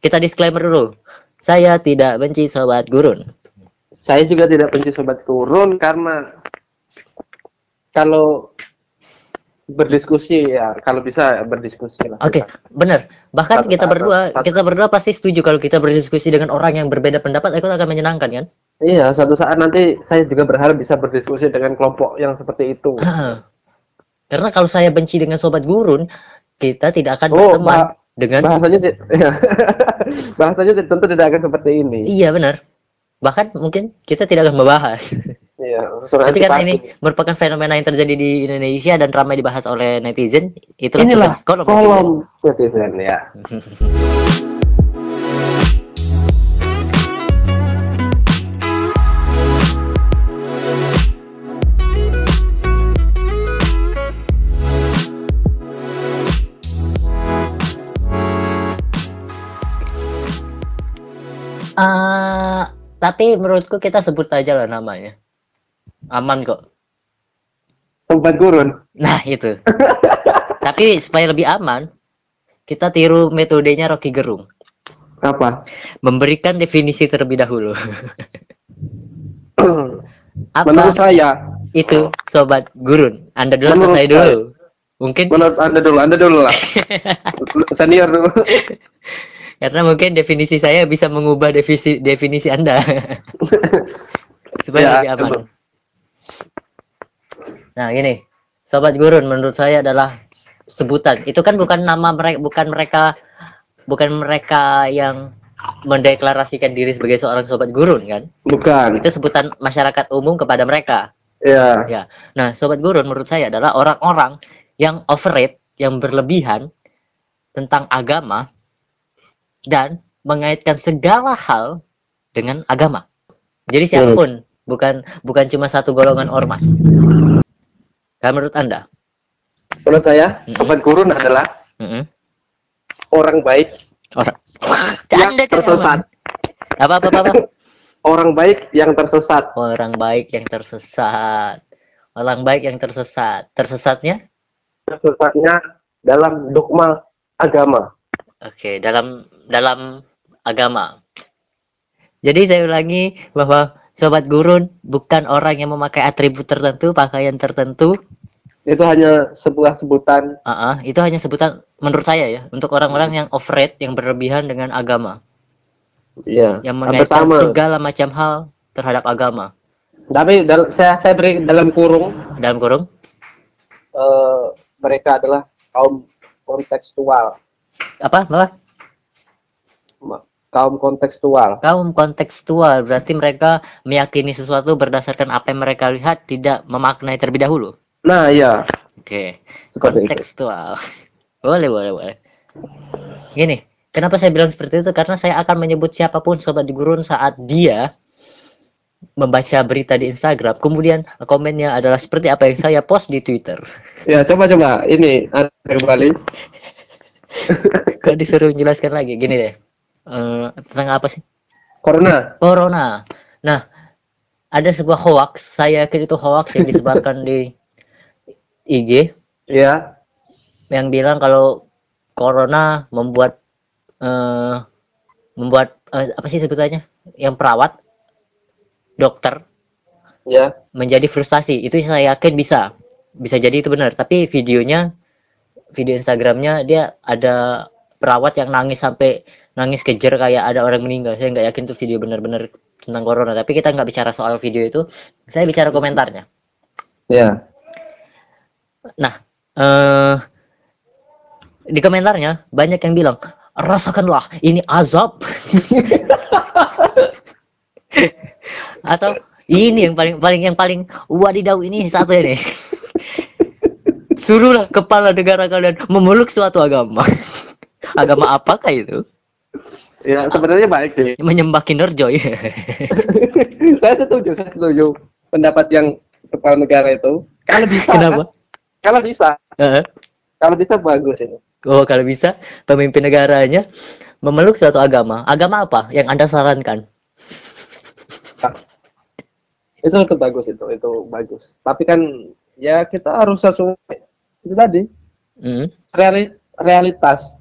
kita disclaimer dulu. Saya tidak benci sobat gurun. Saya juga tidak benci sobat gurun karena kalau berdiskusi ya kalau bisa berdiskusi lah. Oke, benar. Bahkan Satu- kita berdua satu- kita berdua pasti setuju kalau kita berdiskusi dengan orang yang berbeda pendapat itu akan menyenangkan kan? Iya, suatu saat nanti saya juga berharap bisa berdiskusi dengan kelompok yang seperti itu. Ah. Karena kalau saya benci dengan sobat gurun, kita tidak akan Oh, berteman dengan bahasanya iya. bahasanya tentu tidak akan seperti ini. Iya, benar. Bahkan mungkin kita tidak akan membahas. Iya, Tapi karena ini merupakan fenomena yang terjadi di Indonesia dan ramai dibahas oleh netizen, itu inilah kolom, kolom netizen ya. netizen. Eh, tapi menurutku kita sebut aja lah namanya. Aman kok. Sobat gurun. Nah, itu. Tapi supaya lebih aman, kita tiru metodenya Rocky Gerung. Apa? Memberikan definisi terlebih dahulu. Menurut Apa saya, itu sobat gurun? Anda dulu atau Menurut saya dulu? Mungkin menurut Anda dulu, Anda dulu lah. Senior dulu. karena mungkin definisi saya bisa mengubah definisi definisi Anda. supaya Ya, lebih aman. coba. Nah, gini. Sobat gurun menurut saya adalah sebutan. Itu kan bukan nama mereka bukan mereka bukan mereka yang mendeklarasikan diri sebagai seorang sobat gurun kan? Bukan. Itu sebutan masyarakat umum kepada mereka. Ya. Ya. Nah, sobat gurun menurut saya adalah orang-orang yang overrate, yang berlebihan tentang agama dan mengaitkan segala hal dengan agama. Jadi siapa pun, bukan bukan cuma satu golongan ormas. Kan menurut Anda? Menurut saya, Mm-mm. sobat gurun adalah Mm-mm. orang baik Orang yang tersesat. Apa apa apa? apa? Orang baik yang tersesat. Orang baik yang tersesat. Orang baik yang tersesat. Tersesatnya? Tersesatnya dalam dogma agama. Oke, dalam dalam agama. Jadi saya ulangi bahwa sobat gurun bukan orang yang memakai atribut tertentu, pakaian tertentu. Itu hanya sebuah sebutan. Ah, ah, itu hanya sebutan menurut saya ya untuk orang-orang yang overrate, yang berlebihan dengan agama, Iya. yang mengaitkan segala macam hal terhadap agama. Tapi dal- saya saya beri dalam kurung Dalam kurung, eh, mereka adalah kaum kontekstual. Apa? Apa? Kaum kontekstual. Kaum kontekstual berarti mereka meyakini sesuatu berdasarkan apa yang mereka lihat, tidak memaknai terlebih dahulu. Nah, iya. Oke. Itu. kontekstual. boleh, boleh, boleh. Gini, kenapa saya bilang seperti itu? Karena saya akan menyebut siapa pun sobat di gurun saat dia membaca berita di Instagram, kemudian komennya adalah seperti apa yang saya post di Twitter. Ya, coba coba. Ini ada kembali. Kok disuruh menjelaskan lagi? Gini deh. Eh, tentang apa sih? Corona. Corona. Nah, ada sebuah hoax, saya yakin itu hoax yang disebarkan di IG Ya. yang bilang kalau corona membuat eh, membuat eh, apa sih sebutannya yang perawat dokter Ya. menjadi frustasi itu saya yakin bisa bisa jadi itu benar tapi videonya video Instagramnya dia ada perawat yang nangis sampai nangis kejer kayak ada orang meninggal saya nggak yakin itu video benar-benar tentang corona tapi kita nggak bicara soal video itu saya bicara komentarnya Ya. Nah, eh di komentarnya banyak yang bilang, rasakanlah ini azab. Atau ini yang paling paling yang paling wadidaw ini satu ini. Suruhlah kepala negara kalian memeluk suatu agama. agama apakah itu? Ya, sebenarnya baik sih. Menyembah Kinerjoy. saya setuju, saya setuju. Pendapat yang kepala negara itu. Kalau bisa. Kenapa? kan? Kalau bisa. Heeh. Kalau bisa bagus ini. oh, kalau bisa pemimpin negaranya memeluk suatu agama. Agama apa yang Anda sarankan? Itu itu bagus itu, itu bagus. Tapi kan ya kita harus sesuai itu tadi Hmm. reali- realitas.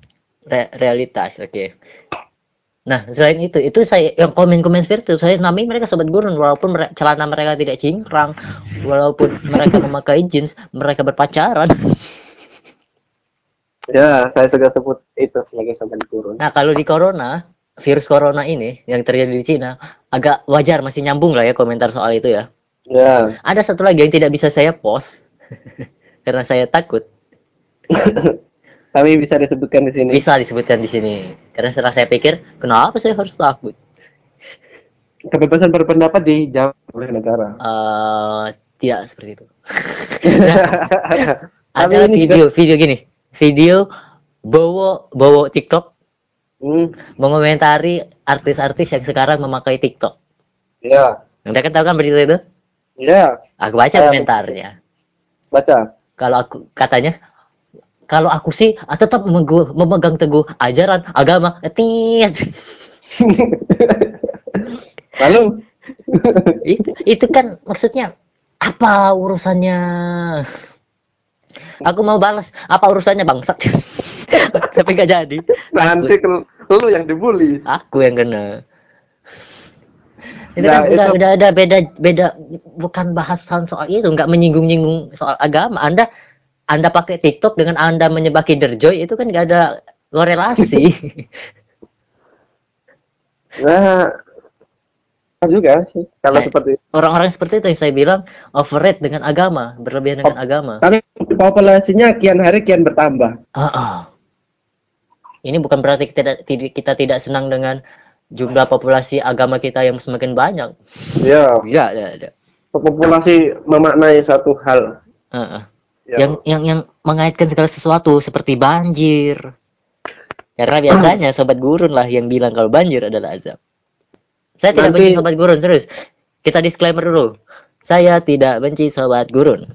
Re- realitas, oke. Nah, selain itu, itu saya yang komen-komen seperti itu, saya namai mereka sobat gurun walaupun mere- celana mereka tidak cingkrang, walaupun mereka memakai jeans, mereka berpacaran. Ya, saya juga sebut itu sebagai sobat gurun. Nah, kalau di corona, virus corona ini yang terjadi di Cina, agak wajar masih nyambung lah ya komentar soal itu ya. Ya. Ada satu lagi yang tidak bisa saya post karena saya takut. Tapi bisa disebutkan di sini. Bisa disebutkan di sini. Karena setelah saya pikir, kenapa saya harus takut? Kebebasan berpendapat dijawab oleh negara. Eh, tidak seperti itu. Ada ini video, video gini, video Bowo Bowo TikTok Hmm, mengomentari artis-artis yang sekarang memakai TikTok. ya. Anda kan tahu kan berita itu? Ya, Aku baca Saya- komentarnya. baca. Kalau aku katanya, kalau aku sih ah, tetap memegang teguh ajaran agama. Tit. Lalu itu, itu kan maksudnya apa urusannya? Aku mau balas apa urusannya bangsat. Tapi nggak jadi. nanti ke- lu yang dibully. Aku yang kena. Itu Nah, kan udah itu- udah ada beda beda bukan bahasan soal itu, nggak menyinggung-nyinggung soal agama. Anda Anda pakai TikTok dengan Anda menyembah Kinder Joy itu kan nggak ada korelasi. Nah, juga sih kalau Eh. seperti. Orang-orang seperti itu yang saya bilang overrate dengan agama, berlebihan dengan agama. Tapi populasinya kian hari kian bertambah. Ah, ah. Ini bukan berarti kita tidak- kita tidak senang dengan jumlah populasi agama kita yang semakin banyak. Ya, Tidak, tidak, tidak. populasi memaknai satu hal. Ah, ah. Ya. yang yang yang mengaitkan segala sesuatu seperti banjir. Karena biasanya sobat gurun lah yang bilang kalau banjir adalah azab. Saya tidak Nanti- benci sobat gurun, serius. Kita disclaimer dulu. Saya tidak benci sobat gurun.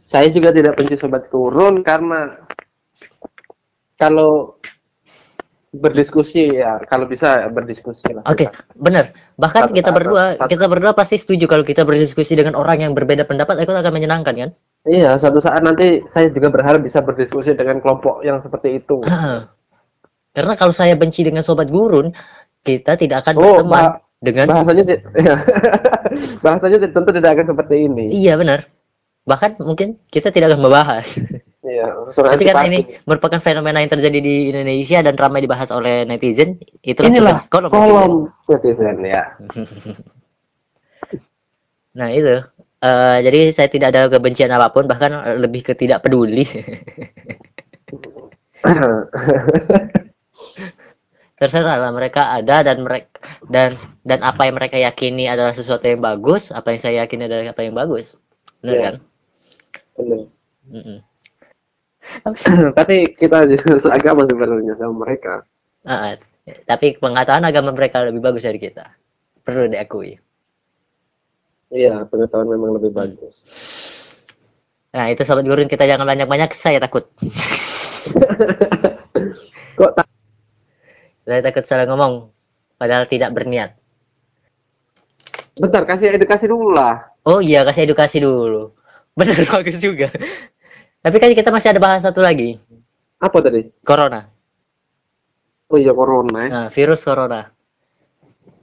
Saya juga tidak benci sobat turun karena kalau berdiskusi ya kalau bisa berdiskusi lah. Oke, benar. Bahkan Satu- kita berdua, satu- kita berdua pasti setuju kalau kita berdiskusi dengan orang yang berbeda pendapat, itu akan menyenangkan kan? Iya, suatu saat nanti saya juga berharap bisa berdiskusi dengan kelompok yang seperti itu. Karena kalau saya benci dengan sobat gurun, kita tidak akan Oh, berteman bah- dengan Bahasanya ti- bahasanya tentu tidak akan seperti ini. Iya, benar. Bahkan mungkin kita tidak akan membahas. Iya, Tapi karena antipati. ini merupakan fenomena yang terjadi di Indonesia dan ramai dibahas oleh netizen, itu inilah kolom, kolom netizen ya. netizen. Nah itu, Eh, jadi saya tidak ada kebencian apa pun, bahkan lebih ke tidak peduli. Terserah lah mereka ada dan mereka dan dan apa yang mereka yakini adalah sesuatu yang bagus, apa yang saya yakini adalah apa yang bagus, benar Iya. kan? Benar. Mm-mm. Tapi kita seagama sebenarnya sama mereka. Ah. tapi pengetahuan agama mereka lebih bagus dari kita, perlu diakui. Iya, pengetahuan memang lebih Hmm. bagus. Nah itu sobat gurun kita jangan banyak-banyak, saya takut. Kok tak Saya takut salah ngomong, padahal tidak berniat. Bentar, kasih edukasi dulu lah. Oh iya, kasih edukasi dulu. Benar bagus juga. Tapi kan kita masih ada bahas satu lagi, Apa tadi? corona. Oh iya, corona. ya. Nah, virus corona.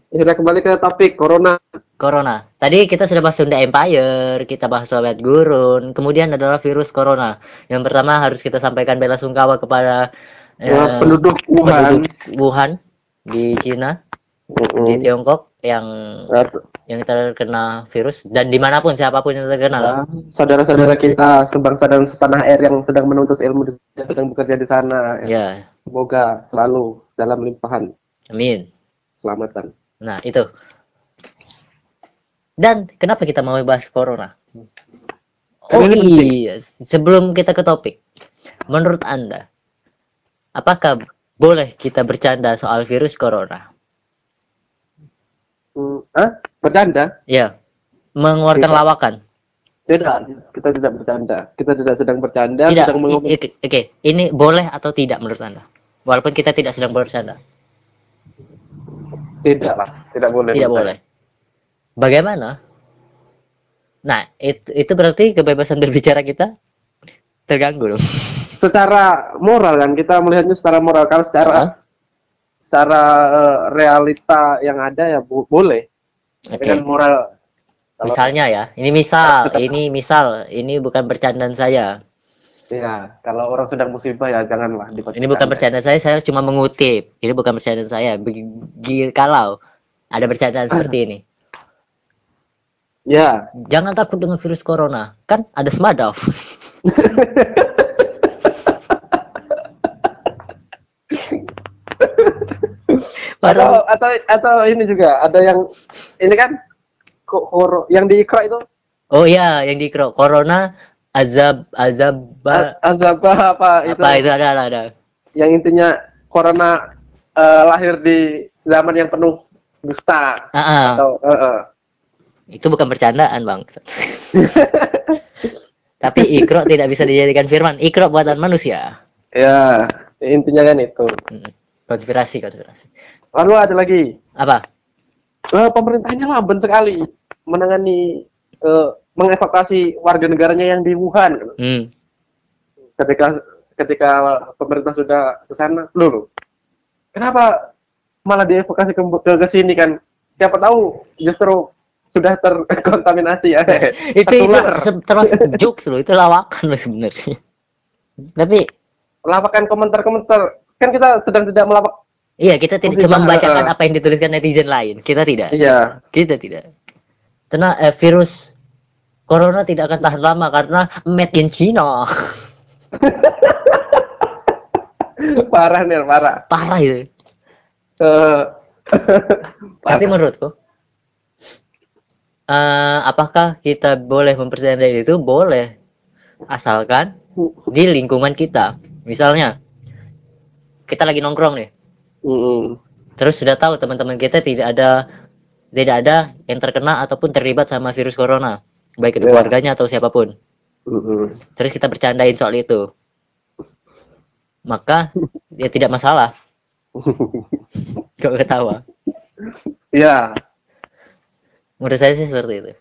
Ya, Sudah kembali ke topik corona. Corona. Tadi kita sudah bahas Sunda Empire, kita bahas sobat gurun, kemudian adalah virus corona. Yang pertama harus kita sampaikan bela sungkawa kepada Ya, eh, penduduk Wuhan. penduduk Wuhan di Cina, di Mm-mm. Tiongkok yang Ya, yang terkena virus dan di mana pun siapa pun yang terkena ya, Saudara-saudara kita sebangsa dan setanah air yang sedang menuntut ilmu di- yang sedang bekerja di sana. ya. Ya, Semoga selalu dalam limpahan amin. keselamatan. Nah, itu. Dan kenapa kita mau bahas corona? Oh iya, sebelum kita ke topik. Menurut Anda, apakah boleh kita bercanda soal virus corona? Hmm, ah, bercanda? Ya, mengeluarkan Tidak. lawakan. Tidak, kita tidak bercanda. Kita tidak sedang bercanda, Tidak, sedang mengomong. oke, ini boleh atau tidak menurut Anda? Walaupun kita tidak sedang bercanda. Tidak lah, tidak boleh. Tidak boleh. Bagaimana? Nah, itu, itu berarti kebebasan berbicara kita terganggu dong. Secara moral kan, kita melihatnya secara moral. Kalau secara Hah? Secara eh, realita yang ada ya bo- boleh. Oke. Dengan moral. Kalau- Misalnya ya, ini misal, Tetap- ini misal, ini bukan bercandaan saya. Ya, kalau orang sedang musibah ya janganlah. Ini bukan bercandaan saya, saya cuma mengutip. Ini bukan bercandaan saya. Begi- Kalau ada bercandaan seperti ini, Ya, jangan takut dengan virus corona. Kan ada Smadav. atau atau atau ini juga ada yang ini kan kok horo yang di Iqra itu oh iya, yang di Kro- corona azab azab A- azabah apa itu apa itu ada ada ada. yang intinya corona eh, lahir di zaman yang penuh dusta Ah, ah. atau eh, eh. itu bukan bercandaan bang. Tapi ikro tidak bisa dijadikan firman. Ikro buatan manusia. ya intinya kan itu Konspirasi konspirasi. Lalu ada lagi. Apa? Eh, pemerintahnya lamban sekali menangani eh, mengevakuasi warga negaranya yang di Wuhan. Hmm. ketika ketika pemerintah sudah ke sana. Loh kenapa malah dievakuasi ke, ke, ke sini kan? Siapa tahu justru sudah terkontaminasi ya. Itu itu Tertular. termasuk jokes loh itu lawakan loh sebenarnya. Tapi melaporkan komentar-komentar. Kan kita sedang tidak melapor iya kita tidak cuma membacakan eh. apa yang dituliskan netizen lain. Kita tidak. Iya. Kita tidak. Karena eh, virus corona tidak akan tahan lama karena made in China. Parah nih parah. Parah itu. Eh, tapi menurutku eh, apakah kita boleh mempercayai itu? Boleh. Asalkan di lingkungan kita. Misalnya kita lagi nongkrong nih Terus sudah tahu teman-teman kita tidak ada tidak ada yang terkena ataupun terlibat sama virus corona baik itu Ya. keluarganya atau siapa pun. Mm-mm. terus kita bercandain soal itu. Maka ya tidak masalah. Kok ketawa? Iya, menurut saya sih seperti itu.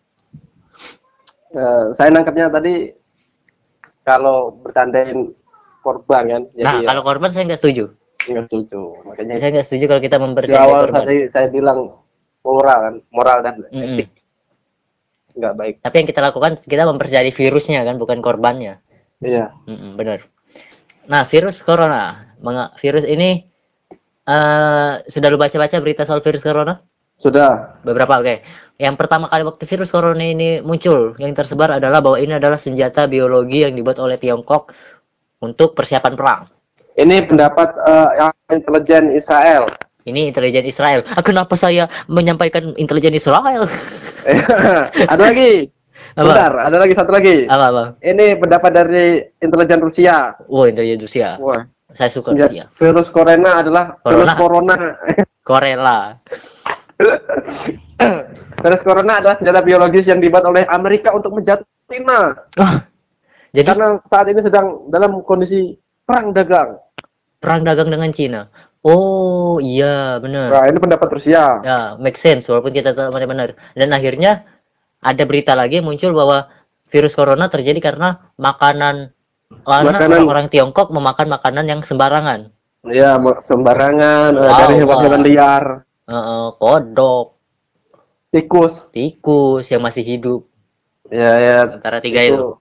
Eh, saya nangkepnya tadi kalau bercandain korban kan, nah jadi kalau korban saya nggak setuju. ya, nggak setuju. Makanya saya nggak setuju kalau kita mempercayai awal korban tadi saya bilang moral kan, moral dan Mm-mm. etik nggak baik. tapi yang kita lakukan kita mempercayai virusnya kan bukan korbannya Iya, Mm-mm, benar. Nah, virus corona, virus ini eh sudah lu baca-baca berita soal virus corona? sudah. Beberapa, oke. Yang pertama kali waktu virus corona ini muncul, yang tersebar adalah bahwa ini adalah senjata biologi yang dibuat oleh Tiongkok untuk persiapan perang. Ini pendapat eh, yang intelijen Israel. Ini intelijen Israel. Ah, kenapa saya menyampaikan intelijen Israel? ada lagi. Apa? Bentar, ada lagi satu lagi. apa apa? Ini pendapat dari intelijen Rusia. Oh, intelijen Rusia. Wah, Saya suka senjata- Rusia. virus corona adalah virus corona. Korela. virus corona adalah senjata biologis yang dibuat oleh Amerika untuk menjatuhkan China. Ah, jadi Karena saat ini sedang dalam kondisi perang dagang. Perang dagang dengan Cina. Oh, iya, benar. Nah, ini pendapat Rusia. Ya, make sense walaupun kita tahu benar-benar. Dan akhirnya ada berita lagi muncul bahwa virus corona terjadi karena makanan orang-orang Tiongkok memakan makanan yang sembarangan. Ya, mo- sembarangan Wow, dari hewan-hewan liar, Heeh, kodok, tikus. tikus yang masih hidup Ya, ya. antara tiga itu.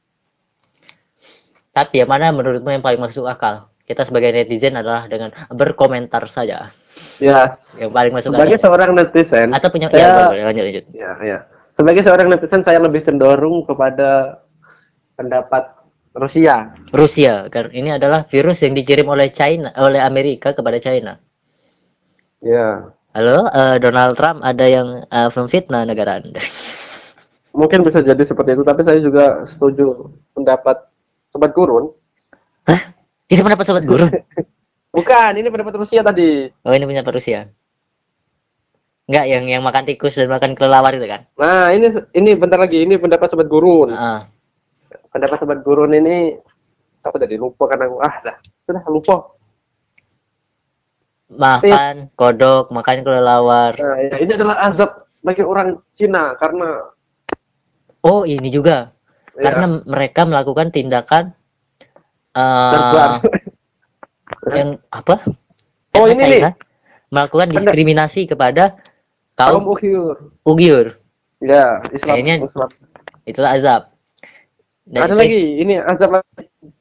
Tapi yang mana menurutmu yang paling masuk akal? Kita sebagai netizen adalah dengan berkomentar saja. Ya, Yang paling masuk sebagai akal. seorang netizen, Atau punya saya- ya, boleh, lanjut lanjut. ya, ya. Sebagai seorang netizen saya lebih cenderung kepada pendapat Rusia. Rusia karena ini adalah virus yang dikirim oleh China oleh Amerika kepada China. Ya. Halo, eh, Donald Trump ada yang eh, memfitnah negara Anda. Mungkin bisa jadi seperti itu, tapi saya juga setuju pendapat sobat gurun. Hah? Itu pendapat sobat guru? Bukan, ini pendapat Rusia tadi. Oh, ini punya Rusia. Enggak, yang yang makan tikus dan makan kelelawar itu kan? Nah, ini ini bentar lagi, ini pendapat sobat gurun. Ah, Pendapat sobat gurun ini apa tadi lupa kan aku. Ah, dah. Sudah lupa. makan kodok, makan kelelawar. Nah, ya, ini adalah azab bagi orang Cina karena Oh, ini juga. ya, Karena mereka melakukan tindakan eh yang apa? Oh, Karena ini nih. Melakukan diskriminasi kepada kaum kaum Uyghur Uyghur. ya Islam Kayaknya- Islam Itulah azab. Dan ada itu- lagi ini azab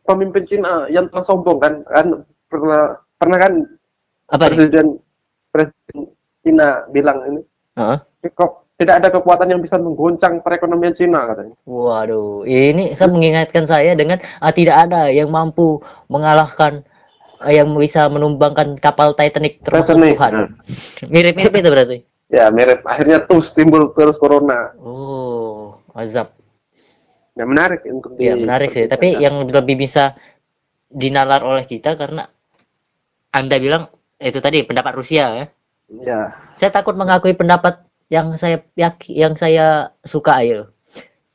pemimpin Cina yang telah sombong kan kan pernah pernah kan apa nih? presiden presiden Cina bilang ini Heeh. kok tidak ada kekuatan yang bisa mengguncang perekonomian Cina katanya Waduh, ini saya mengingatkan saya dengan ah, tidak ada yang mampu mengalahkan ah, yang bisa menumbangkan kapal Titanic termasuk Titanic, Tuhan. nah. Mirip-mirip itu berarti. ya mirip akhirnya terus timbul terus corona Oh, azab. ya menarik untuk di Ya menarik sih. Tapi yang lebih bisa dinalar oleh kita karena Anda bilang itu tadi pendapat Rusia ya. ya Saya takut mengakui pendapat yang saya yaki, yang saya suka ayo.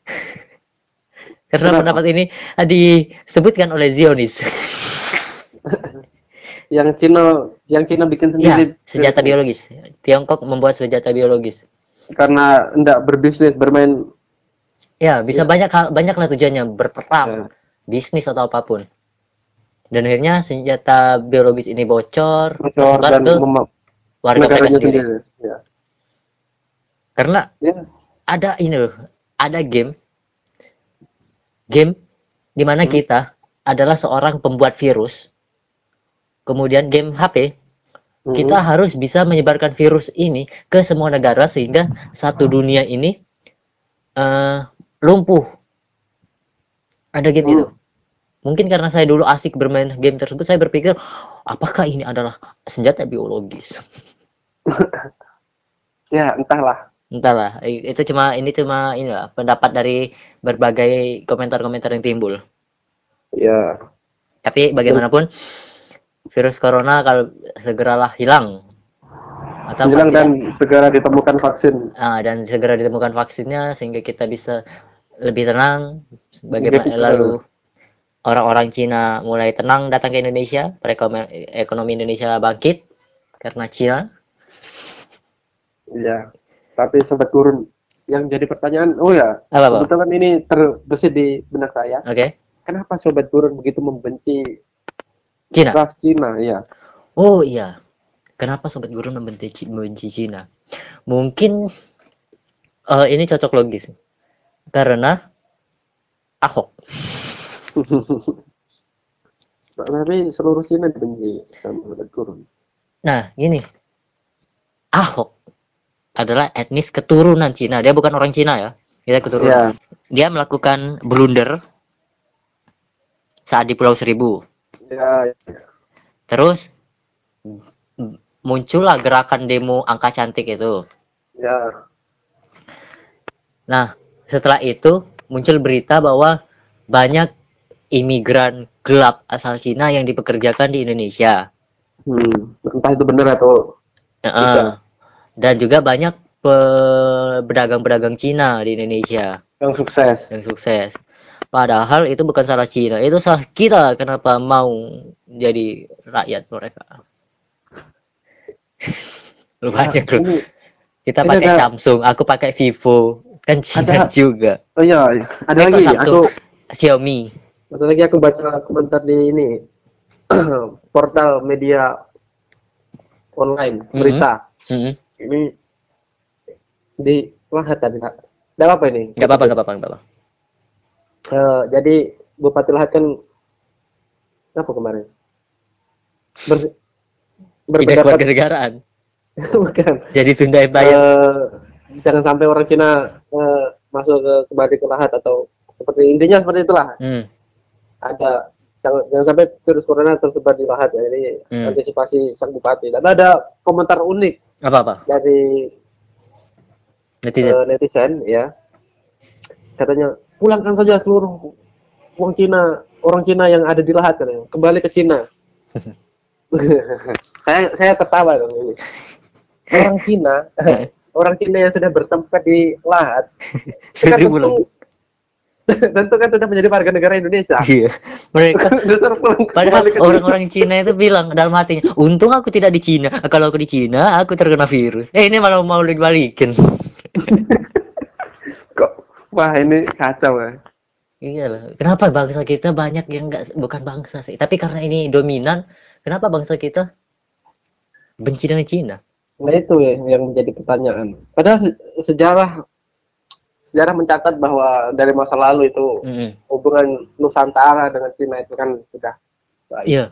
Karena Kenapa? pendapat ini disebutkan oleh Zionis. yang Cina yang Cina bikin ya, sendiri senjata biologis. Tiongkok membuat senjata biologis. karena hendak berbisnis bermain Ya, bisa banyak hal, banyak lah tujuannya berperang, Ya. bisnis atau apa pun. Dan akhirnya senjata biologis ini bocor, bocor dan ke warga mereka sendiri. sendiri ya Karena ya ada ini loh, ada game, game di mana Hmm. kita adalah seorang pembuat virus, kemudian game HP, Hmm. kita harus bisa menyebarkan virus ini ke semua negara sehingga satu dunia ini eh, lumpuh. Ada game Hmm. itu. Mungkin karena saya dulu asik bermain game tersebut, saya berpikir, apakah ini adalah senjata biologis? ya entahlah Entahlah, itu cuma ini cuma inilah pendapat dari berbagai komentar-komentar yang timbul. ya. Tapi bagaimanapun virus corona kalau segeralah hilang. Atau hilang dan segera ditemukan vaksin. Ah, dan segera ditemukan vaksinnya sehingga kita bisa lebih tenang. Bagaimana lalu orang-orang Cina mulai tenang datang ke Indonesia perekonomian ekonomi Indonesia bangkit karena Cina. Ya tapi sobat gurun. Yang jadi pertanyaan oh ya apa kebetulan ini terbesit di benak saya. Oke. Kenapa sobat gurun begitu membenci Cina? ras Cina? Ya oh iya. Kenapa sobat guru membenci Ci- membenci Cina? Mungkin eh, ini cocok logis. Karena Ahok. Tapi seluruh Cina dibenci sama sobat gurun. Nah, gini. Ahok adalah etnis keturunan Cina. Dia bukan orang Cina ya. Dia keturunan. ya Dia melakukan blunder saat di Pulau Seribu. ya Terus muncullah gerakan demo angka cantik itu. ya Nah, setelah itu muncul berita bahwa banyak imigran gelap asal Cina yang dipekerjakan di Indonesia. hmm. entah itu benar atau Heeh. Bisa. Dan juga banyak pe- pedagang-pedagang Cina di Indonesia. yang sukses yang sukses. Padahal itu bukan salah Cina, itu salah kita kenapa mau jadi rakyat mereka. Lu banyak lu. ini Kita pakai ada- Samsung, aku pakai Vivo, kan Cina Ada- juga. oh iya ada Eh, kok lagi Samsung? aku Xiaomi. Satu lagi aku baca komentar di ini portal media online Mhm. berita Hmm, ini di Lahat tadi Kak. Nggak apa ini. nggak apa-apa, nggak apa-apa, nggak apa-apa. Eh, jadi Bupati Lahat kan apa kemarin? Ber, Tidak berpendapat keluarga negaraan. bukan. Jadi Sunda Empire. Eh, jangan sampai orang Cina eh, masuk ke kembali ke Lahat atau seperti intinya seperti itulah. Hmm, ada jangan, jangan sampai virus corona tersebar di lahat ya ini Hmm. antisipasi sang bupati dan ada komentar unik apa-apa. dari Netizen. eh, netizen ya katanya pulangkan saja seluruh uang Cina orang Cina yang ada di lahat katanya kembali ke Cina saya saya tertawa dong ini orang Cina orang Cina yang sudah bertempat di lahat Jadi tentu. tentu kan sudah menjadi warga negara Indonesia Iya. Mereka Padahal orang-orang Cina itu bilang dalam hatinya, untung aku tidak di Cina. Kalau aku di Cina, aku terkena virus. Eh ini malah mau dibalikin. kok wah ini kacau ya Iya lah. Kenapa bangsa kita banyak yang enggak bukan bangsa sih, tapi karena ini dominan, kenapa bangsa kita benci dengan Cina Nah itu ya yang menjadi pertanyaan. Padahal se- sejarah sejarah mencatat bahwa dari masa lalu itu Mm-mm. hubungan Nusantara dengan Cina itu kan sudah baik. iya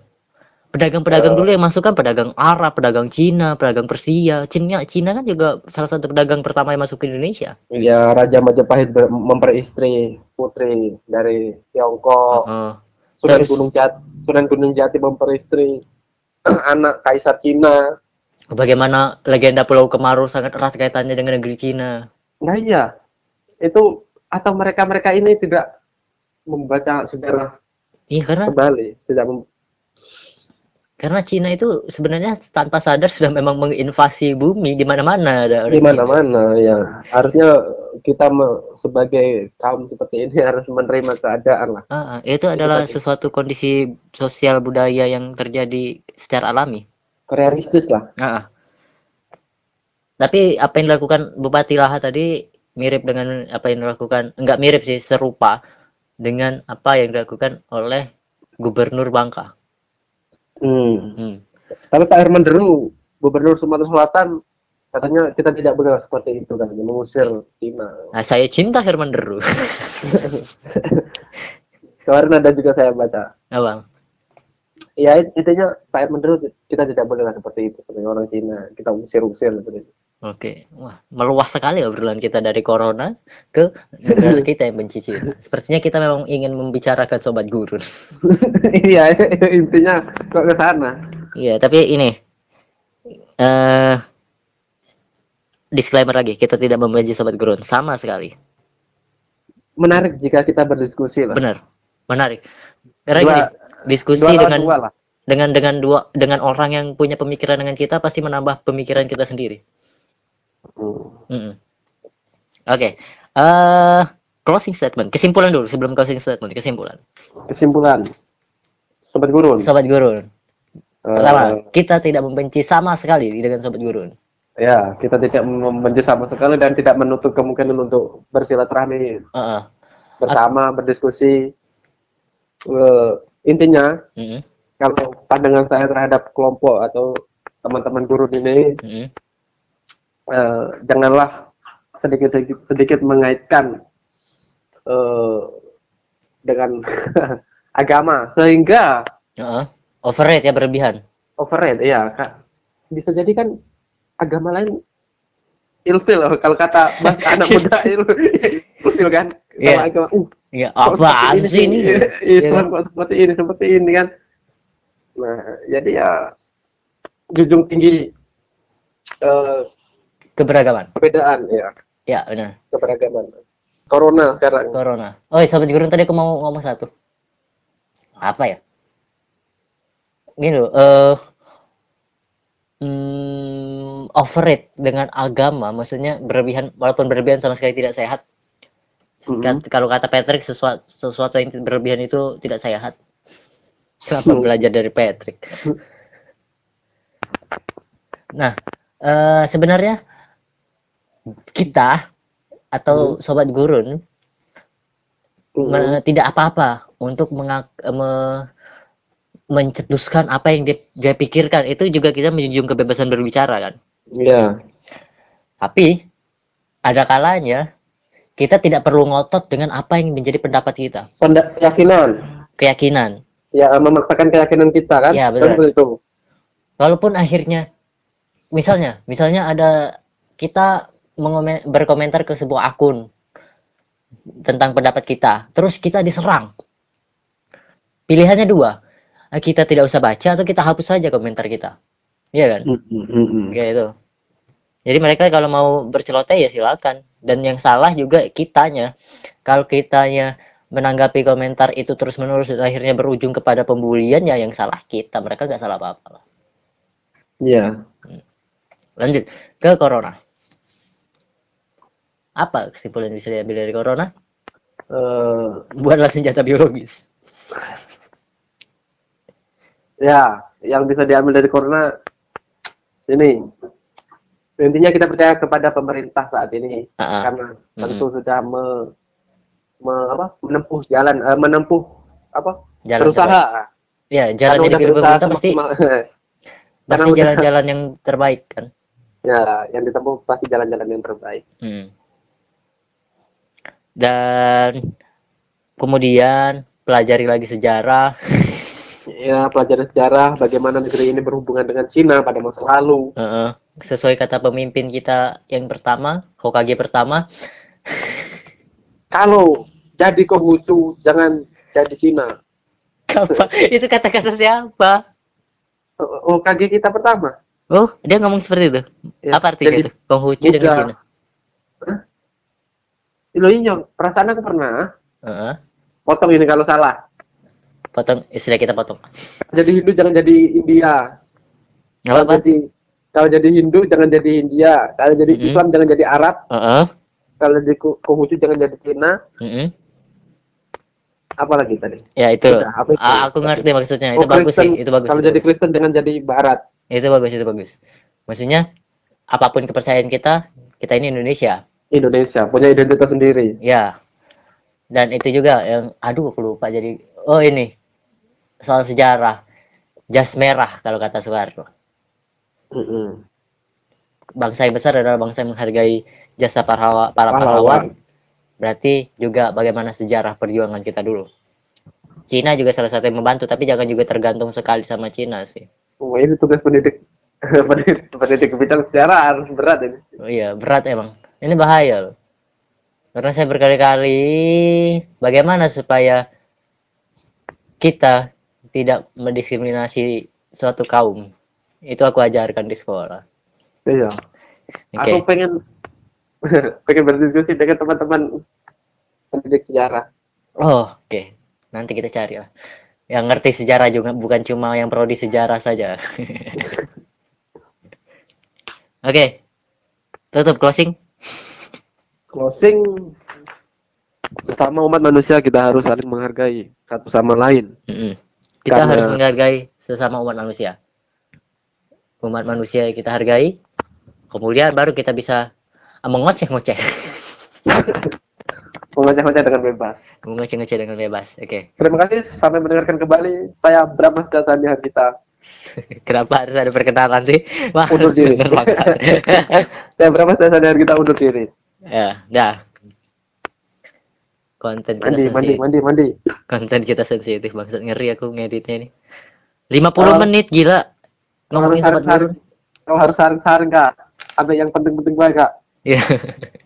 pedagang-pedagang Eh. dulu yang masuk kan pedagang Arab pedagang Cina pedagang Persia Cina Cina kan juga salah satu pedagang pertama yang masuk ke Indonesia Ya Raja Majapahit memperistri putri dari Tiongkok. Heeh. Sunan terus- Gunung Jati, Sunan Gunung Jati memperistri anak Kaisar Cina. bagaimana legenda Pulau Kemaru sangat erat kaitannya dengan negeri Cina Nah iya, itu atau mereka-mereka ini tidak membaca sejarah iya karena kembali, tidak mem- karena Cina itu sebenarnya tanpa sadar sudah memang menginvasi bumi di mana-mana ada di mana-mana ya. Harusnya kita sebagai kaum seperti ini harus menerima keadaan lah. Ah, ah, itu adalah sesuatu kondisi sosial budaya yang terjadi secara alami. Realistis lah. Ah, ah. Tapi apa yang dilakukan Bupati Laha tadi mirip dengan apa yang dilakukan, enggak mirip sih, serupa dengan apa yang dilakukan oleh Gubernur Bangka. Hmm. Hmm. Tapi Pak Herman Deru, Gubernur Sumatera Selatan, katanya kita tidak boleh seperti itu kan, mengusir Cina. Nah, saya cinta Herman Deru. Kemarin ada juga saya baca. Nah, Bang. Ya intinya Pak Herman Deru kita tidak boleh seperti itu sebagai orang Cina. Kita usir-usir seperti itu. Oke, wah meluas sekali obrolan kita dari corona ke negara kita yang benci Cina. Sepertinya kita memang ingin membicarakan sobat gurun. Iya intinya kok ke sana. Iya, tapi ini eh disclaimer lagi, kita tidak membenci sobat gurun sama sekali. Menarik jika kita berdiskusi lah. Benar, menarik. Karena Dua- gini, diskusi Dua dengan dua lah. dengan dengan dua dengan orang yang punya pemikiran dengan kita pasti menambah pemikiran kita sendiri. Hmm. Mm-mm. Oke, eh closing statement, kesimpulan dulu sebelum closing statement, kesimpulan. Kesimpulan. Sobat Gurun. Sobat gurun, eh, pertama, kita tidak membenci sama sekali dengan sobat gurun. ya, kita tidak membenci sama sekali dan tidak menutup kemungkinan untuk bersilaturahmi Heeh. bersama, berdiskusi. Eh, intinya, Mm-mm. kalau pandangan saya terhadap kelompok atau teman-teman gurun ini, Mm-mm. Eh, janganlah sedikit sedikit, mengaitkan eh, dengan agama sehingga Heeh. Overrate ya berlebihan. overrate ya kak bisa jadi kan agama lain ilfil kalau kata bahasa anak muda il- ilfil kan Iya. sama agama uh Ya, apaan seperti sih ini? Islam kok seperti ini seperti ini kan nah jadi ya junjung tinggi eh, Keberagaman. perbedaan ya Ya, benar. keberagaman corona sekarang Corona. Oh, sobat gurun tadi aku mau ngomong satu. Apa ya? Gini loh, eh hmm, overrate dengan agama, maksudnya berlebihan, walaupun berlebihan sama sekali tidak sehat. Mhm. Kat- Kalau kata Patrick, sesuatu, sesuatu yang berlebihan itu tidak sehat. Kenapa Hmm. belajar dari Patrick? Nah, eh, sebenarnya kita atau sobat gurun me- tidak apa-apa untuk mengak- me- mencetuskan apa yang dia, dia pikirkan. Itu juga kita menjunjung kebebasan berbicara kan? Iya. tapi ada kalanya kita tidak perlu ngotot dengan apa yang menjadi pendapat kita. Penda- keyakinan. Keyakinan. Ya memaksakan keyakinan kita kan? Kan betul. seperti itu walaupun akhirnya misalnya misalnya ada kita berkomentar ke sebuah akun tentang pendapat kita. Terus kita diserang. Pilihannya dua. Kita tidak usah baca atau kita hapus saja komentar kita. Iya kan? Mhm. kayak itu jadi mereka kalau mau berceloteh ya silakan. Dan yang salah juga kitanya. Kalau kitanya menanggapi komentar itu terus menerus dan akhirnya berujung kepada pembulian ya yang salah kita. Mereka nggak salah apa apa Iya. lanjut ke corona apa kesimpulan yang bisa diambil dari corona Eh, buatlah senjata biologis ya yang bisa diambil dari corona ini intinya kita percaya kepada pemerintah saat ini Ah, ah. karena tentu sudah me, me- apa, menempuh jalan eh, menempuh apa jalan berusaha terbaik. ya jalan yang dipilih pemerintah pasti pasti jalan-jalan yang terbaik kan Ya, yang ditempuh pasti jalan-jalan yang terbaik. Hmm. Dan kemudian pelajari lagi sejarah. Ya, pelajari sejarah bagaimana negeri ini berhubungan dengan Cina pada masa lalu. Heeh. Sesuai kata pemimpin kita yang pertama, Hokage pertama. Kalau jadi Konghucu, jangan jadi Cina. Apa? Itu kata-kata siapa? Oh, Hokage kita pertama. Oh, dia ngomong seperti itu. Ya, Apa artinya itu? Konghucu dengan. Cina. Lo inyo, perasaan aku pernah Heeh. potong ini kalau salah. Potong istilah kita potong. Jadi Hindu jangan jadi India. Kalau jadi kalau jadi Hindu jangan jadi India. Kalau jadi Mm-mm. Islam jangan jadi Arab. Heeh. Kalau jadi Ko- Konghucu jangan jadi Cina. Mm-mm. Apa lagi tadi? Ya itu. Udah, apa itu? Ah, aku ngerti maksudnya. Itu Oh, bagus Kristen. sih. Itu bagus. Kalau itu jadi bagus. Kristen jangan jadi Barat. Itu bagus, itu bagus. Maksudnya apa pun kepercayaan kita, kita ini Indonesia. Indonesia punya identitas sendiri. Ya. Dan itu juga yang aduh aku lupa jadi oh ini soal sejarah. Jas merah kalau kata Soekarno. Mm-mm. Bangsa yang besar adalah bangsa yang menghargai jasa para, para Pahlawan. pahlawan. Berarti juga bagaimana sejarah perjuangan kita dulu. Cina juga salah satu yang membantu, tapi jangan juga tergantung sekali sama Cina sih. Oh, ini tugas pendidik pendidik, pendidik bidang sejarah harus berat ini. Oh iya, berat emang. Ini bahaya loh. Karena saya berkali-kali bagaimana supaya kita tidak mendiskriminasi suatu kaum. Itu aku ajarkan di sekolah. Iya. Oke. Aku pengen pengen berdiskusi dengan teman-teman pendidik sejarah. Oh, oke. Nanti kita cari lah. Yang ngerti sejarah juga bukan cuma yang prodi sejarah saja. Oke. Tutup closing. Closing pertama umat manusia kita harus saling menghargai satu sama lain. Mm-mm. Kita Karena- harus menghargai sesama umat manusia. Umat manusia kita hargai, kemudian baru kita bisa mengoceh-ngoceh. Mengoceh-ngoceh dengan bebas. Mengoceh-ngoceh dengan bebas. Oke. Terima kasih sampai mendengarkan kembali. Saya Brahma Jasani kita. Kenapa harus ada perkenalan sih? Wah, Undur diri. Saya Brahma Jasani kita undur diri. Ya, dah. Konten kita Mandi, mandi, sensitif. mandi, mandi. Konten kita sensitif bangsat ngeri aku ngeditnya ini. 50 Oh. menit gila. Kau harus Ngomongin sobat saring-saring. gurun. Kau harus saring-saring kak. Sampai yang penting-penting baik kak. Iya.